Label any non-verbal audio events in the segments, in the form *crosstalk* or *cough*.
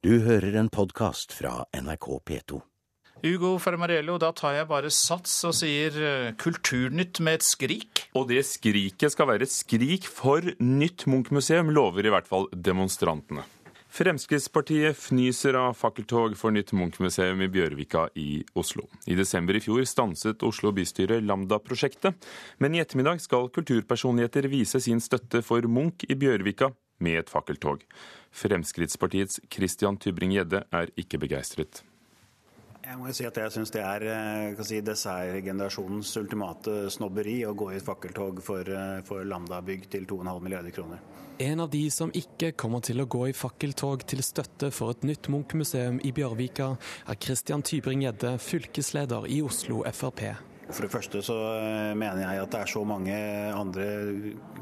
Du hører en podkast fra NRK P2. Ugo Fermarello, da tar jeg bare sats og sier eh, Kulturnytt med et skrik. Og det skriket skal være et skrik for nytt Munch-museum, lover i hvert fall demonstrantene. Fremskrittspartiet fnyser av fakkeltog for nytt Munch-museum i Bjørvika i Oslo. I desember i fjor stanset Oslo bystyre Lambda-prosjektet, men i ettermiddag skal kulturpersonligheter vise sin støtte for Munch i Bjørvika med et fakkeltog. Fremskrittspartiets Christian Tybring-Gjedde er ikke begeistret. Jeg må jo si at jeg syns det er eh, si, dessertgenerasjonens ultimate snobberi å gå i et fakkeltog for, eh, for Lambda-bygg til 2,5 milliarder kroner. En av de som ikke kommer til å gå i fakkeltog til støtte for et nytt Munch-museum i Bjørvika, er Christian Tybring-Gjedde, fylkesleder i Oslo Frp. For det første så eh, mener jeg at det er så mange andre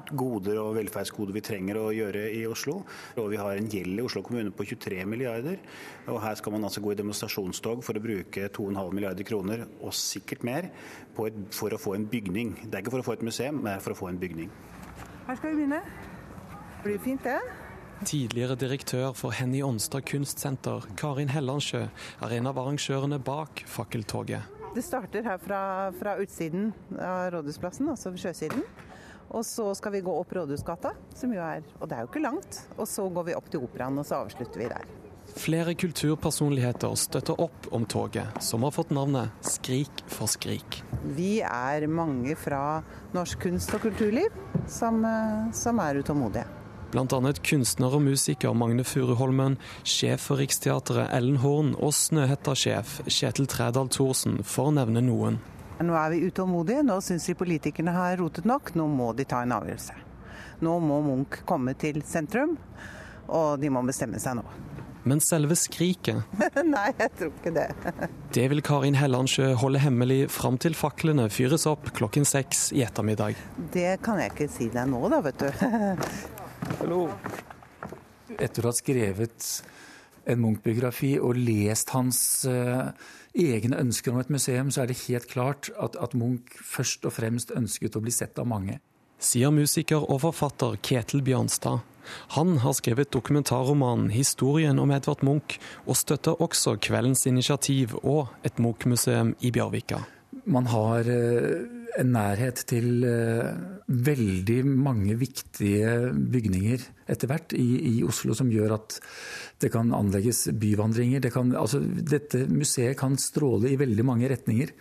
goder og velferdsgoder vi trenger å gjøre i Oslo. Og vi har en gjeld i Oslo kommune på 23 milliarder. Og her skal man altså gå i demonstrasjonstog for å bruke 2,5 milliarder kroner, og sikkert mer, et, for å få en bygning. Det er ikke for å få et museum, men for å få en bygning. Her skal vi begynne. Blir det fint, det? Tidligere direktør for Henny Onstad kunstsenter, Karin Hellandsjø, er en av arrangørene bak fakkeltoget. Det starter her fra, fra utsiden av Rådhusplassen, altså sjøsiden. Og så skal vi gå opp Rådhusgata, som jo er Og det er jo ikke langt. Og så går vi opp til Operaen, og så avslutter vi der. Flere kulturpersonligheter støtter opp om toget, som har fått navnet Skrik for skrik. Vi er mange fra norsk kunst og kulturliv som, eh, som er utålmodige. Bl.a. kunstner og musiker Magne Furuholmen, sjef for Riksteatret Ellen Horn og Snøhetta-sjef Kjetil Trædal Thorsen, for å nevne noen. Nå er vi utålmodige, nå syns vi politikerne har rotet nok, nå må de ta en avgjørelse. Nå må Munch komme til sentrum, og de må bestemme seg nå. Men selve skriket *laughs* Nei, jeg tror ikke det. *laughs* det vil Karin Hellandsjø holde hemmelig fram til faklene fyres opp klokken seks i ettermiddag. Det kan jeg ikke si deg nå, da, vet du. *laughs* Hallo. Etter å ha skrevet en Munch-biografi og lest hans uh, egne ønsker om et museum, så er det helt klart at, at, Munch først og fremst ønsket å bli sett av mange. Sier musiker og forfatter Ketil Bjørnstad. Han har skrevet dokumentarromanen 'Historien om Edvard Munch', og støtter også kveldens initiativ og et Munch-museum i Bjørvika. Man har uh, en nærhet til uh, veldig mange viktige bygninger etter hvert i, i, Oslo som gjør at det kan anlegges byvandringer. Det kan, altså, dette museet kan stråle i veldig mange retninger.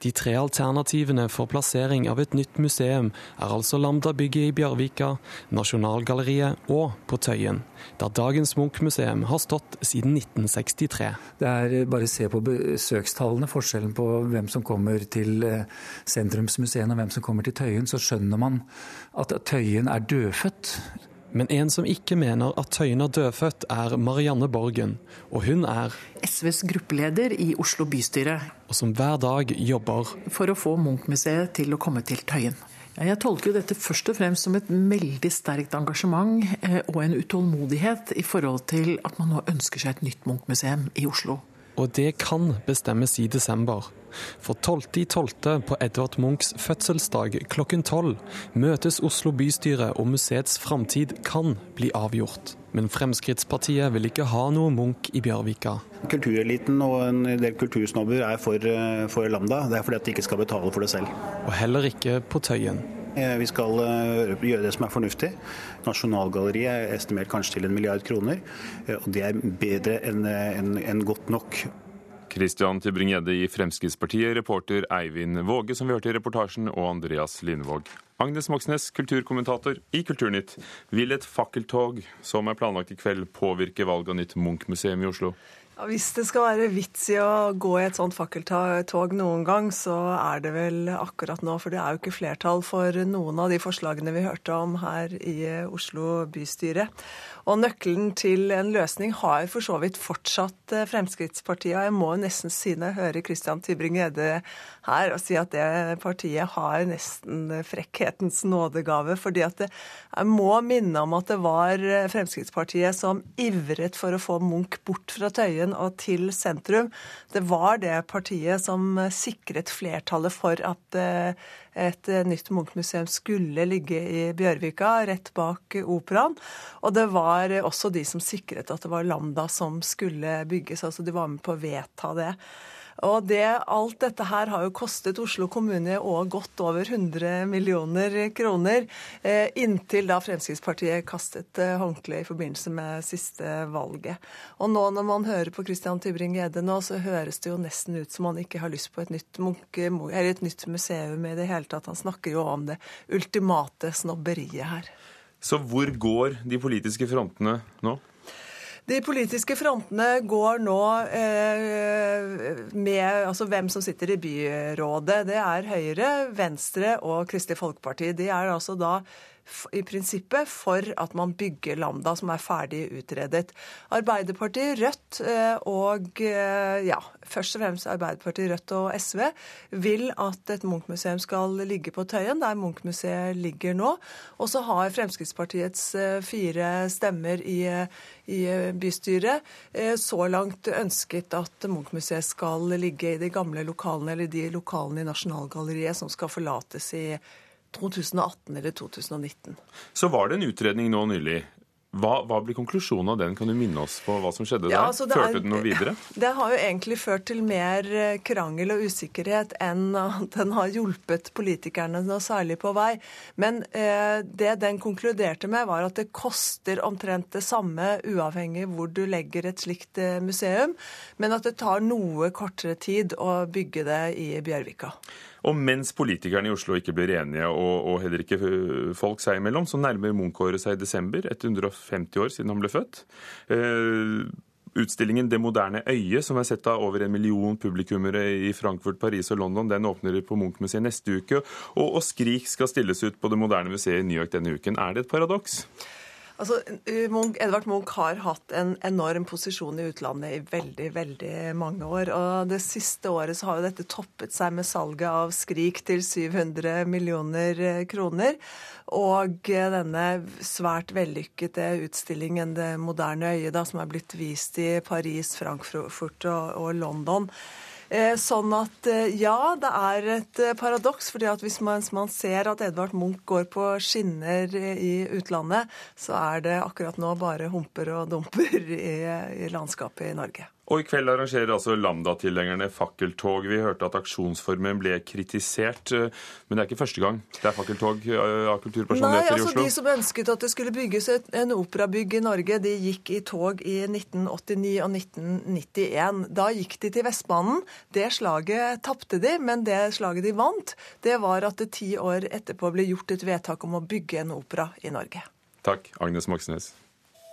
De tre alternativene for plassering av et nytt museum er altså Lambda-bygget i Bjørvika, Nasjonalgalleriet og på Tøyen, der dagens Munch-museum har stått siden 1963. Det er bare å se på besøkstallene, forskjellen på hvem som kommer til eh, sentrumsmuseene og hvem som kommer til Tøyen, så skjønner man at Tøyen er dødfødt. Men en som ikke mener at Tøyen er dødfødt, er Marianne Borgen. Og hun er SVs gruppeleder i Oslo bystyre. Og som hver dag jobber For å få Munch-museet til å komme til Tøyen. Jeg tolker dette først og fremst som et veldig sterkt engasjement eh, og en utålmodighet i forhold til at man nå ønsker seg et nytt Munch-museum i Oslo. Og det kan bestemmes i desember. For 12.12. på Edvard Munchs fødselsdag klokken tolv møtes Oslo bystyre, og museets framtid kan bli avgjort. Men Fremskrittspartiet vil ikke ha noe Munch i Bjørvika. Kultureliten og en del kultursnobber er for, eh, for Lambda. Det er fordi at de ikke skal betale for det selv. Og heller ikke på Tøyen. Eh, vi skal eh, gjøre det som er fornuftig. Nasjonalgalleriet er estimert kanskje til en milliard kroner. Og det er bedre enn en, en godt nok. Christian Tybring-Gjedde i Fremskrittspartiet, reporter Eivind Våge, som vi hørte i reportasjen, og Andreas Lindvåg. Agnes Moxnes, kulturkommentator i Kulturnytt. Vil et fakkeltog som er planlagt i kveld, påvirke valget av nytt Munch-museum i Oslo? Hvis det skal være vits i å gå i et sånt fakkeltog noen gang, så er det vel akkurat nå. For det er jo ikke flertall for noen av de forslagene vi hørte om her i Oslo bystyre. Og nøkkelen til en løsning har for så vidt fortsatt eh, Fremskrittspartiet. Og jeg må nesten si når jeg hører Christian Tybring-Gjedde her, og si at det partiet har nesten frekkhetens nådegave. fordi at det, Jeg må minne om at det var Fremskrittspartiet som ivret for å få Munch bort fra Tøyen og til sentrum. Det var det partiet som sikret flertallet for at et nytt Munch-museum skulle ligge i Bjørvika, rett bak operaen. Og det var også de som sikret at det var Lambda som skulle bygges. altså De var med på å vedta det. Og det, alt dette her har jo kostet Oslo kommune og godt over 100 millioner kroner. Eh, inntil da Fremskrittspartiet kastet eh, håndkleet i forbindelse med siste valget. Og nå når man hører på Christian Tybring-Gjedde nå, så høres det jo nesten ut som han ikke har lyst på et nytt, munke, et nytt museum i det hele tatt. Han snakker jo om det ultimate snobberiet her. Så hvor går de politiske frontene nå? De politiske frontene går nå eh, med altså hvem som sitter i byrådet. Det er Høyre, Venstre og Kristelig Folkeparti. De er altså da i prinsippet for at man bygger Lambda, som er ferdig utredet. Arbeiderpartiet, Rødt eh, og eh, ja, først og fremst Arbeiderpartiet, Rødt og SV vil at et Munch-museum skal ligge på Tøyen, der Munch-museet ligger nå. Og så har Fremskrittspartiets eh, fire stemmer i, i bystyret så langt ønsket at Munch-museet skal ligge i de gamle lokalene, eller de lokalene i Nasjonalgalleriet som skal forlates i 2018 eller 2019. Så var det en utredning nå nylig. Hva, hva, blir konklusjonen av den? Kan du minne oss på hva som skjedde ja, der? Altså Førte den noe videre? *laughs* Det har jo egentlig ført til mer eh, krangel og usikkerhet enn *laughs* at den har hjulpet politikerne noe særlig på vei. Men eh, det den konkluderte med, var at det koster omtrent det samme uavhengig hvor du legger et slikt eh, museum, men at det tar noe kortere tid å bygge det i Bjørvika. Og mens politikerne i Oslo ikke blir enige, og, og heller ikke folk seg imellom, så nærmer Munch-året seg i desember, etter 150 år siden han ble født. Eh, Utstillingen 'Det moderne øyet', som er sett av over en million publikummere i Frankfurt, Paris og London, den åpner på Munch-museet neste uke. Og, og 'Skrik' skal stilles ut på Det moderne museet i New York denne uken. Er det et paradoks? Altså, Munch, Edvard Munch har hatt en enorm posisjon i utlandet i veldig veldig mange år. og Det siste året så har jo dette toppet seg med salget av Skrik til 700 millioner eh, kroner. Og denne svært vellykkede utstillingen Det moderne øyet, som er blitt vist i Paris, Frankfurt og, og London. Eh, sånn at eh, ja, det er et eh, paradoks. fordi at hvis man, man, ser at Edvard Munch går på skinner i utlandet, så er det akkurat nå bare humper og dumper *laughs* i, i landskapet i Norge. Og i kveld arrangerer altså Lambda-tilhengerne fakkeltog. Vi hørte at aksjonsformen ble kritisert, eh, men det er ikke første gang det er fakkeltog eh, av kulturpersonligheter altså, i Oslo? De som ønsket at det skulle bygges et, en operabygg i Norge, de gikk i tog i 1989 og 1991. Da gikk de til Vestbanen. Det slaget tapte de, men det slaget de vant, det var at det ti år etterpå ble gjort et vedtak om å bygge en opera i Norge. Takk, Agnes Moxnes.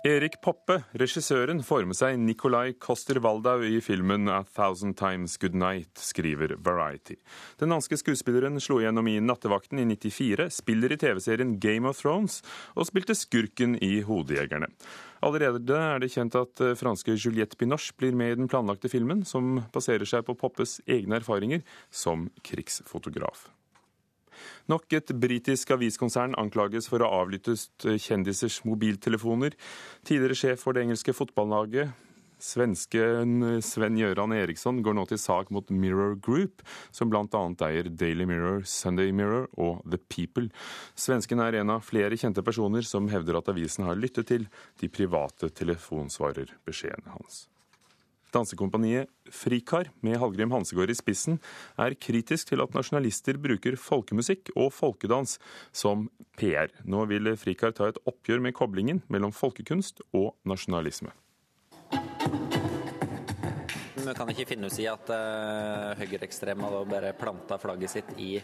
Erik Poppe, regissøren, får med seg Nikolai Koster-Waldau i filmen A Thousand Times Good Night, skriver Variety. Den danske skuespilleren slo gjennom i Nattevakten i 94, spiller i TV-serien Game of Thrones og spilte skurken i Hodejegerne. Allerede er det kjent at eh, franske Juliette Binoche blir med i den planlagte filmen, som baserer seg på Poppes egne erfaringer som krigsfotograf. Nok et britisk aviskonsern anklages for å ha avlyttet kjendisers mobiltelefoner. Tidligere sjef for det engelske fotballaget, Svensken Sven-Gøran Eriksson går nå til sak mot Mirror Group, som bl.a. eier Daily Mirror, Sunday Mirror og The People. Svensken er en av flere kjente personer som hevder at avisen har lyttet til de private telefonsvarerbeskjedene hans. Dansekompaniet Frikar, med Hallgrim Hansegård i spissen, er kritisk til at nasjonalister bruker folkemusikk og folkedans som PR. Nå vil Frikar ta et oppgjør med koblingen mellom folkekunst og nasjonalisme. Vi kan ikke finne oss i at uh, høyreekstreme bare planta flagget sitt i,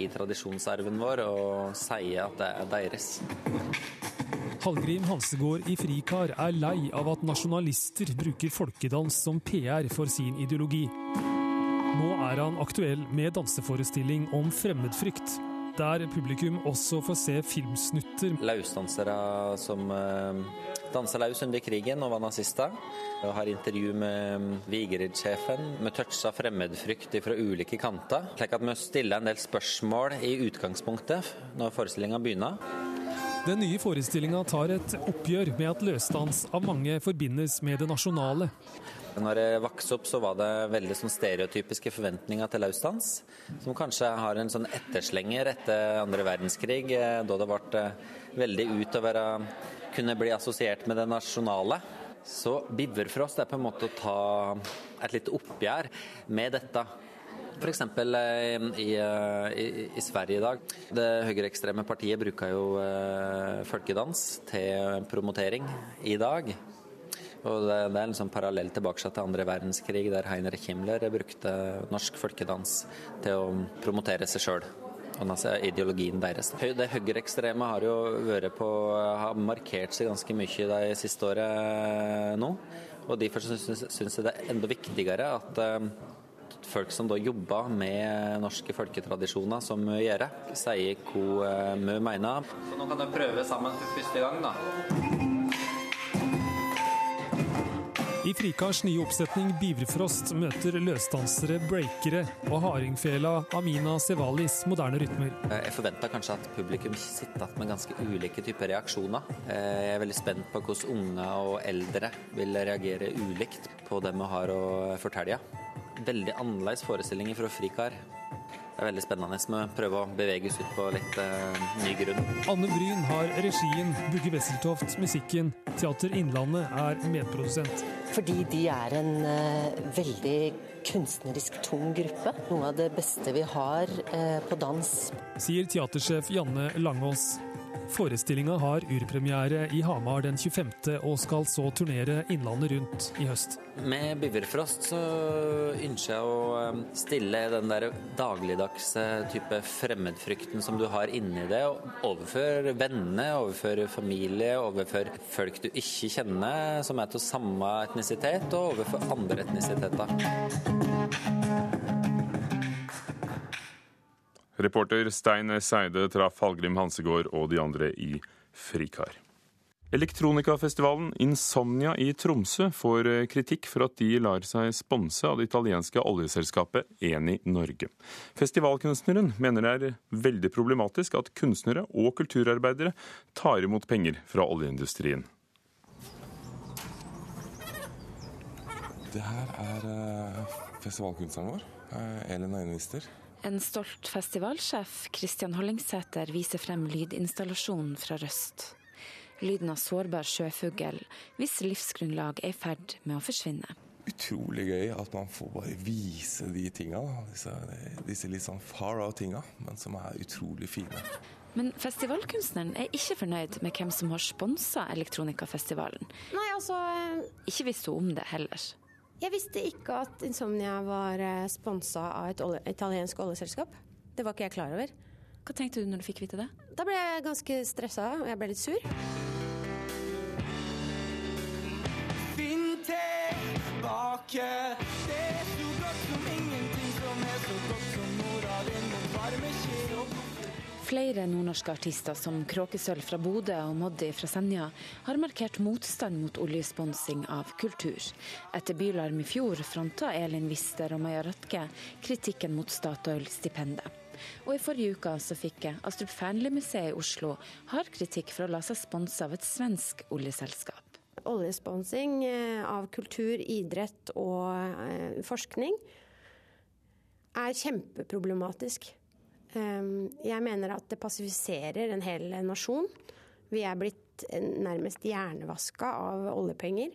i tradisjonsarven vår og sier at det er deres. Hallgrim Hansegård i Frikar er lei av at nasjonalister bruker folkedans som PR for sin ideologi. Nå er han aktuell med danseforestilling om fremmedfrykt. der publikum også får se filmsnutter. Lausdansere som eh, dansa laus under krigen og var nazister. Og har intervju med Vigerid-sjefen. Vi toucha fremmedfrykt fra ulike kanter. Slik at vi stiller en del spørsmål i utgangspunktet når forestillinga begynner. Den nye forestillinga tar et oppgjør med at løsdans av mange forbindes med det nasjonale. Når jeg vokste opp, så var det veldig sånn stereotypiske forventninger til løsdans. Som kanskje har en sånn etterslenger etter andre verdenskrig, eh, da det ble eh, veldig ut å være kunne bli assosiert med det nasjonale. Så Biverfrost er på en måte å ta et lite oppgjør med dette. F.eks. Eh, I, i, i Sverige i dag. Det høyreekstreme partiet bruker jo eh, folkedans til promotering i dag. Og det, det er sånn parallell tilbake til andre verdenskrig, der Heinrich Himmler brukte norsk folkedans til å promotere seg sjøl. Altså ideologien deres. Det høyreekstreme har jo vært på, har markert seg ganske mye de siste året nå. Og Derfor syns jeg det er enda viktigere at folk som da jobber med norske folketradisjoner, som vi gjør, sier hva vi mener. Så nå kan dere prøve sammen for første gang, da. I Frikars nye oppsetning Biverfrost møter løsdansere, breakere og hardingfela Amina Sevalis moderne rytmer. Jeg forventer kanskje at publikum sitter igjen med ganske ulike typer reaksjoner. Jeg er veldig spent på hvordan unger og eldre vil reagere ulikt på det vi har å fortelle. Veldig annerledes forestillinger fra Frikar. Det er veldig spennende. med å prøve å bevege oss ut på litt eh, ny grunn. Anne Bryn har regien, Bugge Wesseltoft musikken. Teater Innlandet er medprodusent. Fordi de er en eh, veldig kunstnerisk tung gruppe. Noe av det beste vi har eh, på dans. Sier teatersjef Janne Langås. Forestillinga har urpremiere i Hamar den 25. og skal så turnere Innlandet rundt i høst. Med Biverfrost så ønsker jeg å stille den der dagligdagse type fremmedfrykten som du har inni det, overfor vennene, overfor familie, overfor folk du ikke kjenner som er til samme etnisitet, og overfor andre etnisiteter. Reporter Stein Seide traff Hallgrim Hansegård og de andre i Frikar. Elektronikafestivalen Insomnia i Tromsø får kritikk for at de lar seg sponse av det italienske oljeselskapet Eni Norge. Festivalkunstneren mener det er veldig problematisk at kunstnere og kulturarbeidere tar imot penger fra oljeindustrien. Det her er eh, festivalkunstneren vår, eh, Elin Øynevister. En stolt festivalsjef, Kristian Hollingsæter, viser frem lydinstallasjonen fra Røst. Lyden av sårbar sjøfugl, hvis livsgrunnlag er i ferd med å forsvinne. Utrolig gøy at man får bare vise de tinga. Disse, disse litt sånn far out-tinga, men som er utrolig fine. Men festivalkunstneren er ikke fornøyd med hvem som har sponsa Elektronikafestivalen. Nei, altså... Ikke visste hun om det heller. Jeg visste ikke at Insomnia var sponsa av et olje, italiensk oljeselskap. Det var ikke jeg klar over. Hva tenkte du når du fikk vite det? Da ble jeg ganske stressa, og jeg ble litt sur. Finn tilbake. Det Flere nordnorske artister som Kråkesølv fra Bodø og Moddi fra Senja har markert motstand mot oljesponsing av kultur. Etter Bylarm i fjor fronta Elin Wister og Maja Røtke kritikken mot Statoil-stipendet. Og i forrige uke så fikk Astrup Fearnley-museet i Oslo hard kritikk for å la seg sponse av et svensk oljeselskap. Oljesponsing av kultur, idrett og forskning er kjempeproblematisk. Jeg mener at det passiviserer en hel nasjon. Vi er blitt nærmest hjernevaska av oljepenger.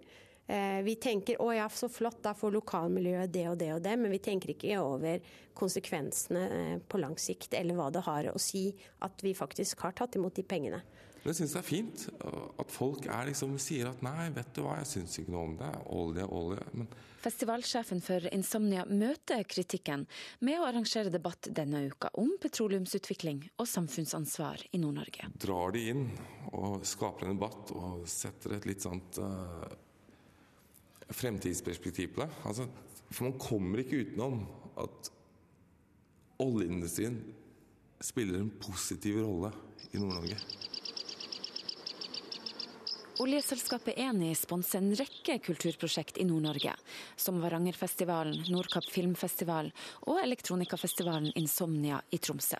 Vi tenker å ja, så flott, da får lokalmiljøet det og det og det, men vi tenker ikke over konsekvensene på lang sikt, eller hva det har å si at vi faktisk har tatt imot de pengene. Jeg syns det er fint at folk liksom, sier at nei, vet du hva, jeg syns ikke noe om det. Olje, olje. Men Festivalsjefen for Insomnia møter kritikken med å arrangere debatt denne uka om petroleumsutvikling og samfunnsansvar i Nord-Norge. Drar de inn og skaper en debatt og setter et litt sånt uh, fremtidsperspektiv på det. Altså, for man kommer ikke utenom at oljeindustrien spiller en positiv rolle i Nord-Norge. Oljeselskapet Eni sponser en rekke kulturprosjekt i Nord-Norge, som Varangerfestivalen, Nordkapp filmfestival og elektronikafestivalen Insomnia i Tromsø.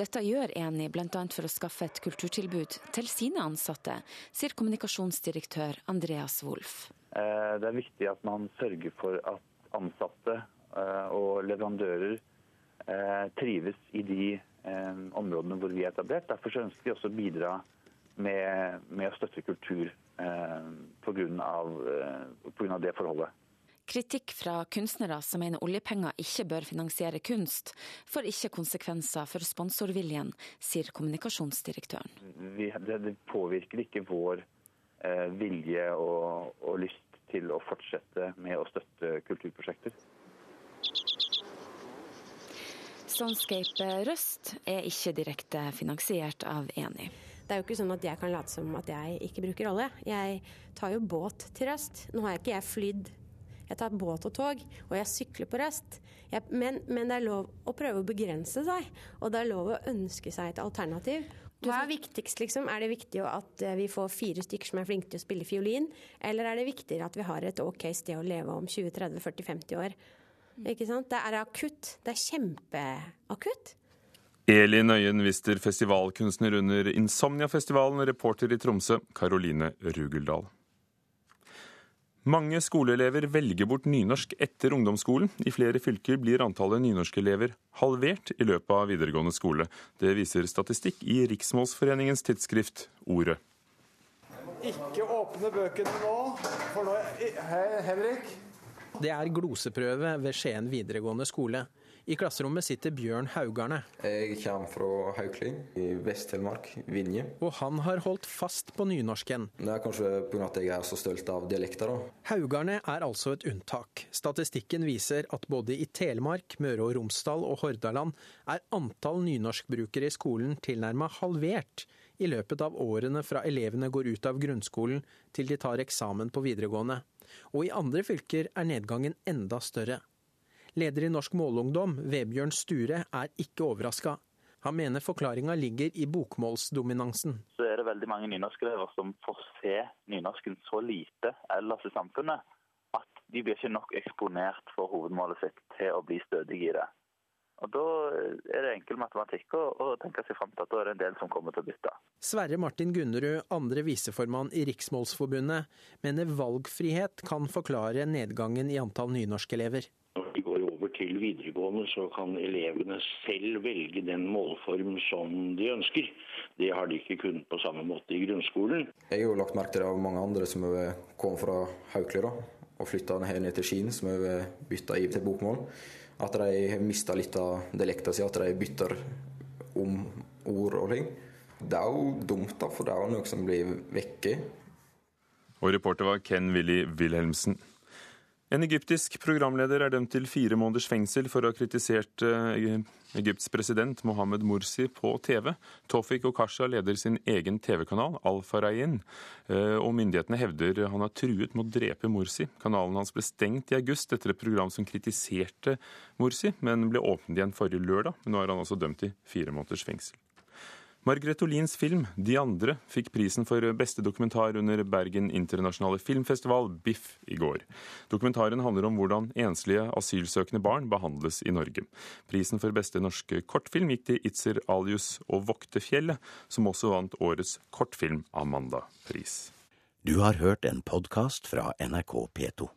Dette gjør Eni bl.a. for å skaffe et kulturtilbud til sine ansatte, sier kommunikasjonsdirektør Andreas Wolff. Eh, det er viktig at man sørger for at ansatte eh, og leverandører eh, trives i de områdene hvor vi er etablert. Derfor ønsker vi også å bidra med, med å støtte kultur eh, pga. Eh, det forholdet. Kritikk fra kunstnere som mener oljepenger ikke bør finansiere kunst, får ikke konsekvenser for sponsorviljen, sier kommunikasjonsdirektøren. Vi, det, det, påvirker ikke vår eh, vilje og, og lyst til å fortsette med å støtte kulturprosjekter. Soundscape Røst er ikke direkte finansiert av Eni. Det er jo ikke sånn at jeg kan late som at jeg ikke bruker olje. Jeg tar jo båt til Røst. Nå har jeg ikke jeg flydd. Jeg tar båt og tog, og jeg sykler på Røst. Jeg, men, men, det er lov å prøve å begrense seg, og det er lov å ønske seg et alternativ. Hva er viktigst, liksom? Er det viktig at eh, vi får fire stykker som er flinke til å spille fiolin, eller er det viktigere at vi har et OK sted å leve om 20-30-40-50 år? Ikke sant? Det er akutt. Det er kjempeakutt. Elin Øyen Wister, festivalkunstner under Insomnia-festivalen, reporter i Tromsø, Karoline Rugeldal. Mange skoleelever velger bort nynorsk etter ungdomsskolen. I flere fylker blir antallet nynorskelever halvert i løpet av videregående skole. Det viser statistikk i Riksmålsforeningens tidsskrift Ordet. Ikke åpne bøkene nå, for nå Hei, Henrik. Det er gloseprøve ved Skien videregående skole. I klasserommet sitter Bjørn Haugarne. Jeg kommer fra Haukling i Vest-Telemark, Vinje. Og han har holdt fast på nynorsken. Det er kanskje pga. at jeg er så stolt av dialekter, da. Haugarne er altså et unntak. Statistikken viser at både i Telemark, Møre og Romsdal og Hordaland er antall nynorskbrukere i skolen tilnærma halvert i løpet av årene fra elevene går ut av grunnskolen til de tar eksamen på videregående. Og i andre fylker er nedgangen enda større. Leder i Norsk Målungdom, Vebjørn Sture, er ikke overraska. Han mener forklaringa ligger i bokmålsdominansen. Så er det veldig mange nynorskelever som får se nynorsken så lite ellers i samfunnet at de blir ikke nok eksponert for hovedmålet sitt til å bli stødige i det. Og Da er det enkel matematikk å tenke seg fram til at da er det en del som kommer til å bytte. Sverre Martin Gunnerud, andre viseformann i Riksmålsforbundet, mener valgfrihet kan forklare nedgangen i antall nynorskelever til videregående, så kan elevene selv velge den målform som de ønsker. Det har de ikke kunnet på samme måte i grunnskolen. Jeg har jo lagt merke til det av mange andre som har kommet fra Haukeli og flytta ned til Skien, som har bytta i til bokmål. At de har mista litt av dialekta si, at de bytter om ord og ting. Det er jo dumt, da, for det er jo noe som blir vekke. Og reporter var Ken Willy Wilhelmsen. En egyptisk programleder er dømt til fire måneders fengsel for å ha kritisert eh, Egypts president Mohammed Mursi på TV. Tofik Okasha leder sin egen TV-kanal, Al-Farayin, eh, og myndighetene hevder han har truet med å drepe Mursi. Kanalen hans ble stengt i august etter et program som kritiserte Mursi, men ble åpnet igjen forrige lørdag. Nå er han altså dømt til fire måneders fengsel. Margrethe Olins film 'De andre' fikk prisen for beste dokumentar under Bergen internasjonale filmfestival, BIFF, i går. Dokumentaren handler om hvordan enslige asylsøkende barn behandles i Norge. Prisen for beste norske kortfilm gikk til Itzer Alius og 'Vokte fjellet', som også vant årets kortfilm Amanda-pris. Du har hørt en podkast fra NRK P2.